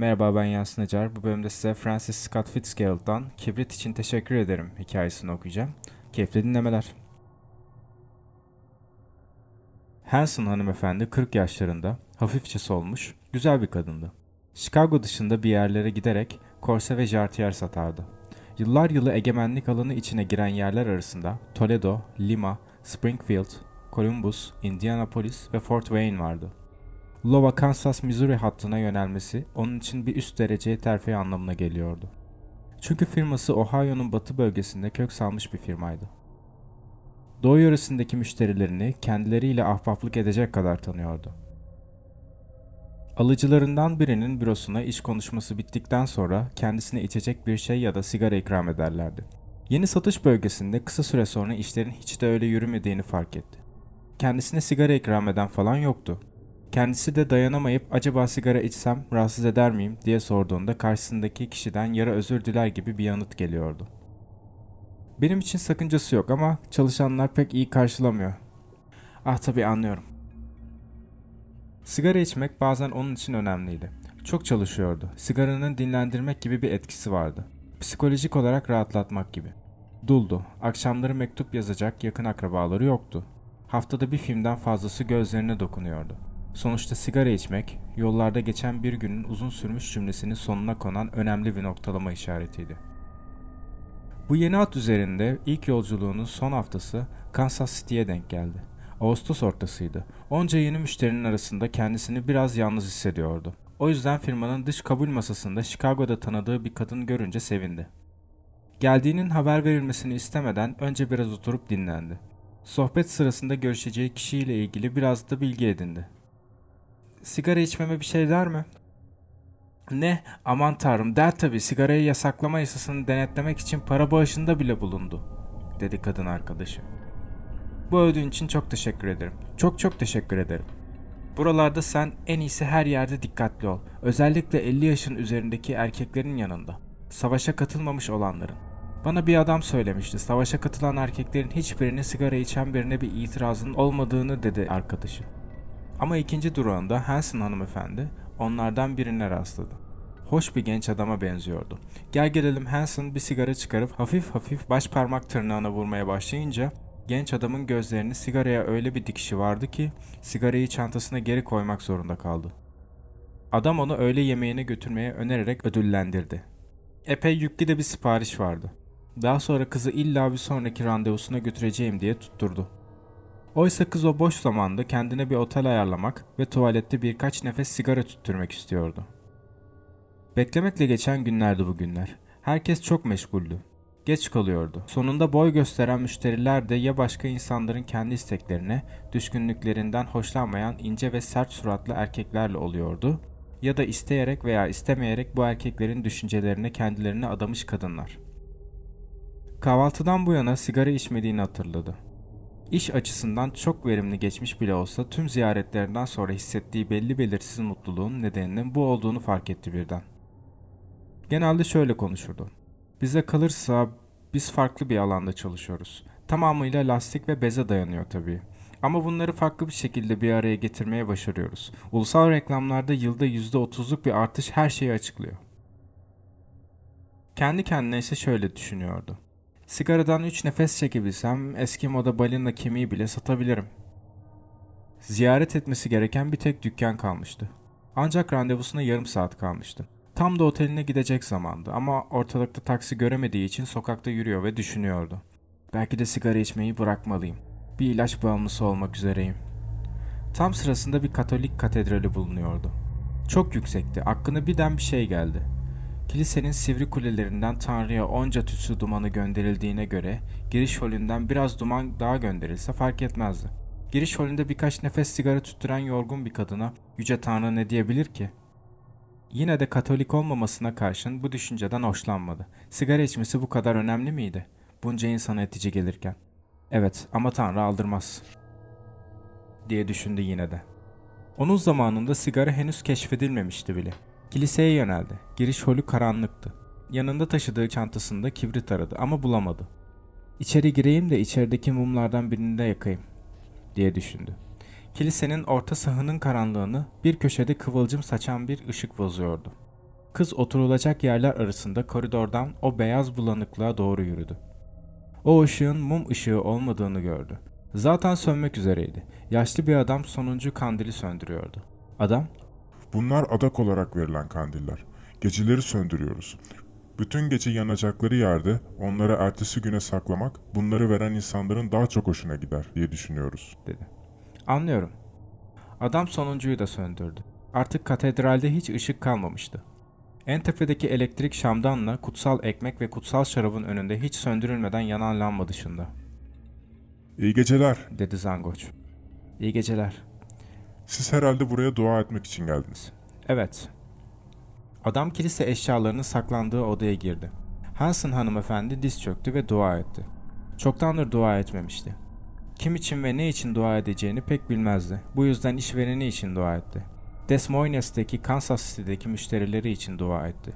Merhaba ben Yasin Acar. Bu bölümde size Francis Scott Fitzgerald'dan Kibrit için teşekkür ederim hikayesini okuyacağım. Keyifli dinlemeler. Hanson hanımefendi 40 yaşlarında, hafifçe solmuş, güzel bir kadındı. Chicago dışında bir yerlere giderek korse ve jartiyer satardı. Yıllar yılı egemenlik alanı içine giren yerler arasında Toledo, Lima, Springfield, Columbus, Indianapolis ve Fort Wayne vardı. Iowa Kansas Missouri hattına yönelmesi onun için bir üst dereceye terfi anlamına geliyordu. Çünkü firması Ohio'nun batı bölgesinde kök salmış bir firmaydı. Doğu yöresindeki müşterilerini kendileriyle ahbaplık edecek kadar tanıyordu. Alıcılarından birinin bürosuna iş konuşması bittikten sonra kendisine içecek bir şey ya da sigara ikram ederlerdi. Yeni satış bölgesinde kısa süre sonra işlerin hiç de öyle yürümediğini fark etti. Kendisine sigara ikram eden falan yoktu. Kendisi de dayanamayıp acaba sigara içsem rahatsız eder miyim diye sorduğunda karşısındaki kişiden yara özür diler gibi bir yanıt geliyordu. Benim için sakıncası yok ama çalışanlar pek iyi karşılamıyor. Ah tabii anlıyorum. Sigara içmek bazen onun için önemliydi. Çok çalışıyordu. Sigaranın dinlendirmek gibi bir etkisi vardı. Psikolojik olarak rahatlatmak gibi. Duldu. Akşamları mektup yazacak yakın akrabaları yoktu. Haftada bir filmden fazlası gözlerine dokunuyordu. Sonuçta sigara içmek, yollarda geçen bir günün uzun sürmüş cümlesinin sonuna konan önemli bir noktalama işaretiydi. Bu yeni at üzerinde ilk yolculuğunun son haftası Kansas City'ye denk geldi. Ağustos ortasıydı. Onca yeni müşterinin arasında kendisini biraz yalnız hissediyordu. O yüzden firmanın dış kabul masasında Chicago'da tanıdığı bir kadın görünce sevindi. Geldiğinin haber verilmesini istemeden önce biraz oturup dinlendi. Sohbet sırasında görüşeceği kişiyle ilgili biraz da bilgi edindi. Sigara içmeme bir şey der mi? Ne? Aman tanrım der tabi sigarayı yasaklama yasasını denetlemek için para bağışında bile bulundu, dedi kadın arkadaşı. Bu ödün için çok teşekkür ederim. Çok çok teşekkür ederim. Buralarda sen en iyisi her yerde dikkatli ol. Özellikle 50 yaşın üzerindeki erkeklerin yanında. Savaşa katılmamış olanların. Bana bir adam söylemişti. Savaşa katılan erkeklerin hiçbirinin sigara içen birine bir itirazın olmadığını dedi arkadaşı. Ama ikinci durağında Hanson hanımefendi onlardan birine rastladı. Hoş bir genç adama benziyordu. Gel gelelim Hanson bir sigara çıkarıp hafif hafif baş parmak tırnağına vurmaya başlayınca genç adamın gözlerini sigaraya öyle bir dikişi vardı ki sigarayı çantasına geri koymak zorunda kaldı. Adam onu öğle yemeğine götürmeye önererek ödüllendirdi. Epey yüklü de bir sipariş vardı. Daha sonra kızı illa bir sonraki randevusuna götüreceğim diye tutturdu. Oysa kız o boş zamanda kendine bir otel ayarlamak ve tuvalette birkaç nefes sigara tüttürmek istiyordu. Beklemekle geçen günlerdi bu günler. Herkes çok meşguldü. Geç kalıyordu. Sonunda boy gösteren müşteriler de ya başka insanların kendi isteklerine, düşkünlüklerinden hoşlanmayan ince ve sert suratlı erkeklerle oluyordu ya da isteyerek veya istemeyerek bu erkeklerin düşüncelerine kendilerini adamış kadınlar. Kahvaltıdan bu yana sigara içmediğini hatırladı. İş açısından çok verimli geçmiş bile olsa tüm ziyaretlerinden sonra hissettiği belli belirsiz mutluluğun nedeninin bu olduğunu fark etti birden. Genelde şöyle konuşurdu. Bize kalırsa biz farklı bir alanda çalışıyoruz. Tamamıyla lastik ve beze dayanıyor tabii. Ama bunları farklı bir şekilde bir araya getirmeye başarıyoruz. Ulusal reklamlarda yılda %30'luk bir artış her şeyi açıklıyor. Kendi kendine ise şöyle düşünüyordu. Sigaradan 3 nefes çekebilsem eski moda balina kemiği bile satabilirim. Ziyaret etmesi gereken bir tek dükkan kalmıştı. Ancak randevusuna yarım saat kalmıştı. Tam da oteline gidecek zamandı ama ortalıkta taksi göremediği için sokakta yürüyor ve düşünüyordu. Belki de sigara içmeyi bırakmalıyım. Bir ilaç bağımlısı olmak üzereyim. Tam sırasında bir Katolik katedrali bulunuyordu. Çok yüksekti. Aklına birden bir şey geldi. Kilisenin sivri kulelerinden Tanrı'ya onca tütsü dumanı gönderildiğine göre giriş holünden biraz duman daha gönderilse fark etmezdi. Giriş holünde birkaç nefes sigara tüttüren yorgun bir kadına Yüce Tanrı ne diyebilir ki? Yine de Katolik olmamasına karşın bu düşünceden hoşlanmadı. Sigara içmesi bu kadar önemli miydi? Bunca insana etici gelirken. Evet ama Tanrı aldırmaz. Diye düşündü yine de. Onun zamanında sigara henüz keşfedilmemişti bile. Kiliseye yöneldi. Giriş holü karanlıktı. Yanında taşıdığı çantasında kibrit aradı ama bulamadı. İçeri gireyim de içerideki mumlardan birini de yakayım diye düşündü. Kilisenin orta sahının karanlığını bir köşede kıvılcım saçan bir ışık bozuyordu. Kız oturulacak yerler arasında koridordan o beyaz bulanıklığa doğru yürüdü. O ışığın mum ışığı olmadığını gördü. Zaten sönmek üzereydi. Yaşlı bir adam sonuncu kandili söndürüyordu. Adam, Bunlar adak olarak verilen kandiller. Geceleri söndürüyoruz. Bütün gece yanacakları yerde onları ertesi güne saklamak bunları veren insanların daha çok hoşuna gider diye düşünüyoruz. dedi. Anlıyorum. Adam sonuncuyu da söndürdü. Artık katedralde hiç ışık kalmamıştı. En tepedeki elektrik şamdanla kutsal ekmek ve kutsal şarabın önünde hiç söndürülmeden yanan lamba dışında, İyi geceler. dedi Zangoç. İyi geceler. Siz herhalde buraya dua etmek için geldiniz. Evet. Adam kilise eşyalarının saklandığı odaya girdi. Hanson hanımefendi diz çöktü ve dua etti. Çoktandır dua etmemişti. Kim için ve ne için dua edeceğini pek bilmezdi. Bu yüzden işvereni için dua etti. Des Moines'teki Kansas City'deki müşterileri için dua etti.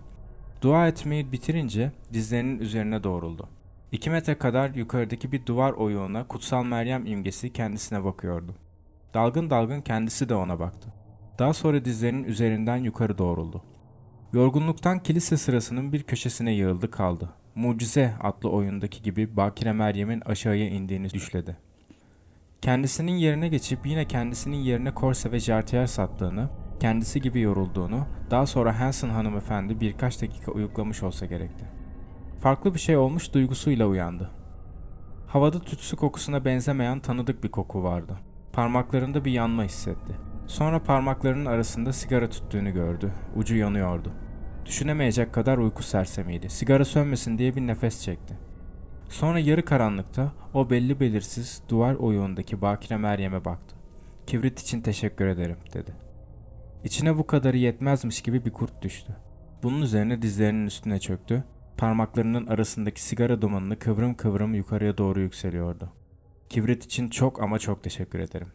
Dua etmeyi bitirince dizlerinin üzerine doğruldu. İki metre kadar yukarıdaki bir duvar oyuğuna kutsal Meryem imgesi kendisine bakıyordu. Dalgın dalgın kendisi de ona baktı. Daha sonra dizlerinin üzerinden yukarı doğruldu. Yorgunluktan kilise sırasının bir köşesine yığıldı kaldı. Mucize adlı oyundaki gibi Bakire Meryem'in aşağıya indiğini düşledi. Kendisinin yerine geçip yine kendisinin yerine korse ve jartiyer sattığını, kendisi gibi yorulduğunu, daha sonra Hanson hanımefendi birkaç dakika uyuklamış olsa gerekti. Farklı bir şey olmuş duygusuyla uyandı. Havada tütsü kokusuna benzemeyen tanıdık bir koku vardı. Parmaklarında bir yanma hissetti. Sonra parmaklarının arasında sigara tüttüğünü gördü. Ucu yanıyordu. Düşünemeyecek kadar uyku sersemiydi. Sigara sönmesin diye bir nefes çekti. Sonra yarı karanlıkta o belli belirsiz duvar oyuğundaki Bakire Meryem'e baktı. Kibrit için teşekkür ederim dedi. İçine bu kadarı yetmezmiş gibi bir kurt düştü. Bunun üzerine dizlerinin üstüne çöktü. Parmaklarının arasındaki sigara dumanını kıvrım kıvrım yukarıya doğru yükseliyordu. Kibrit için çok ama çok teşekkür ederim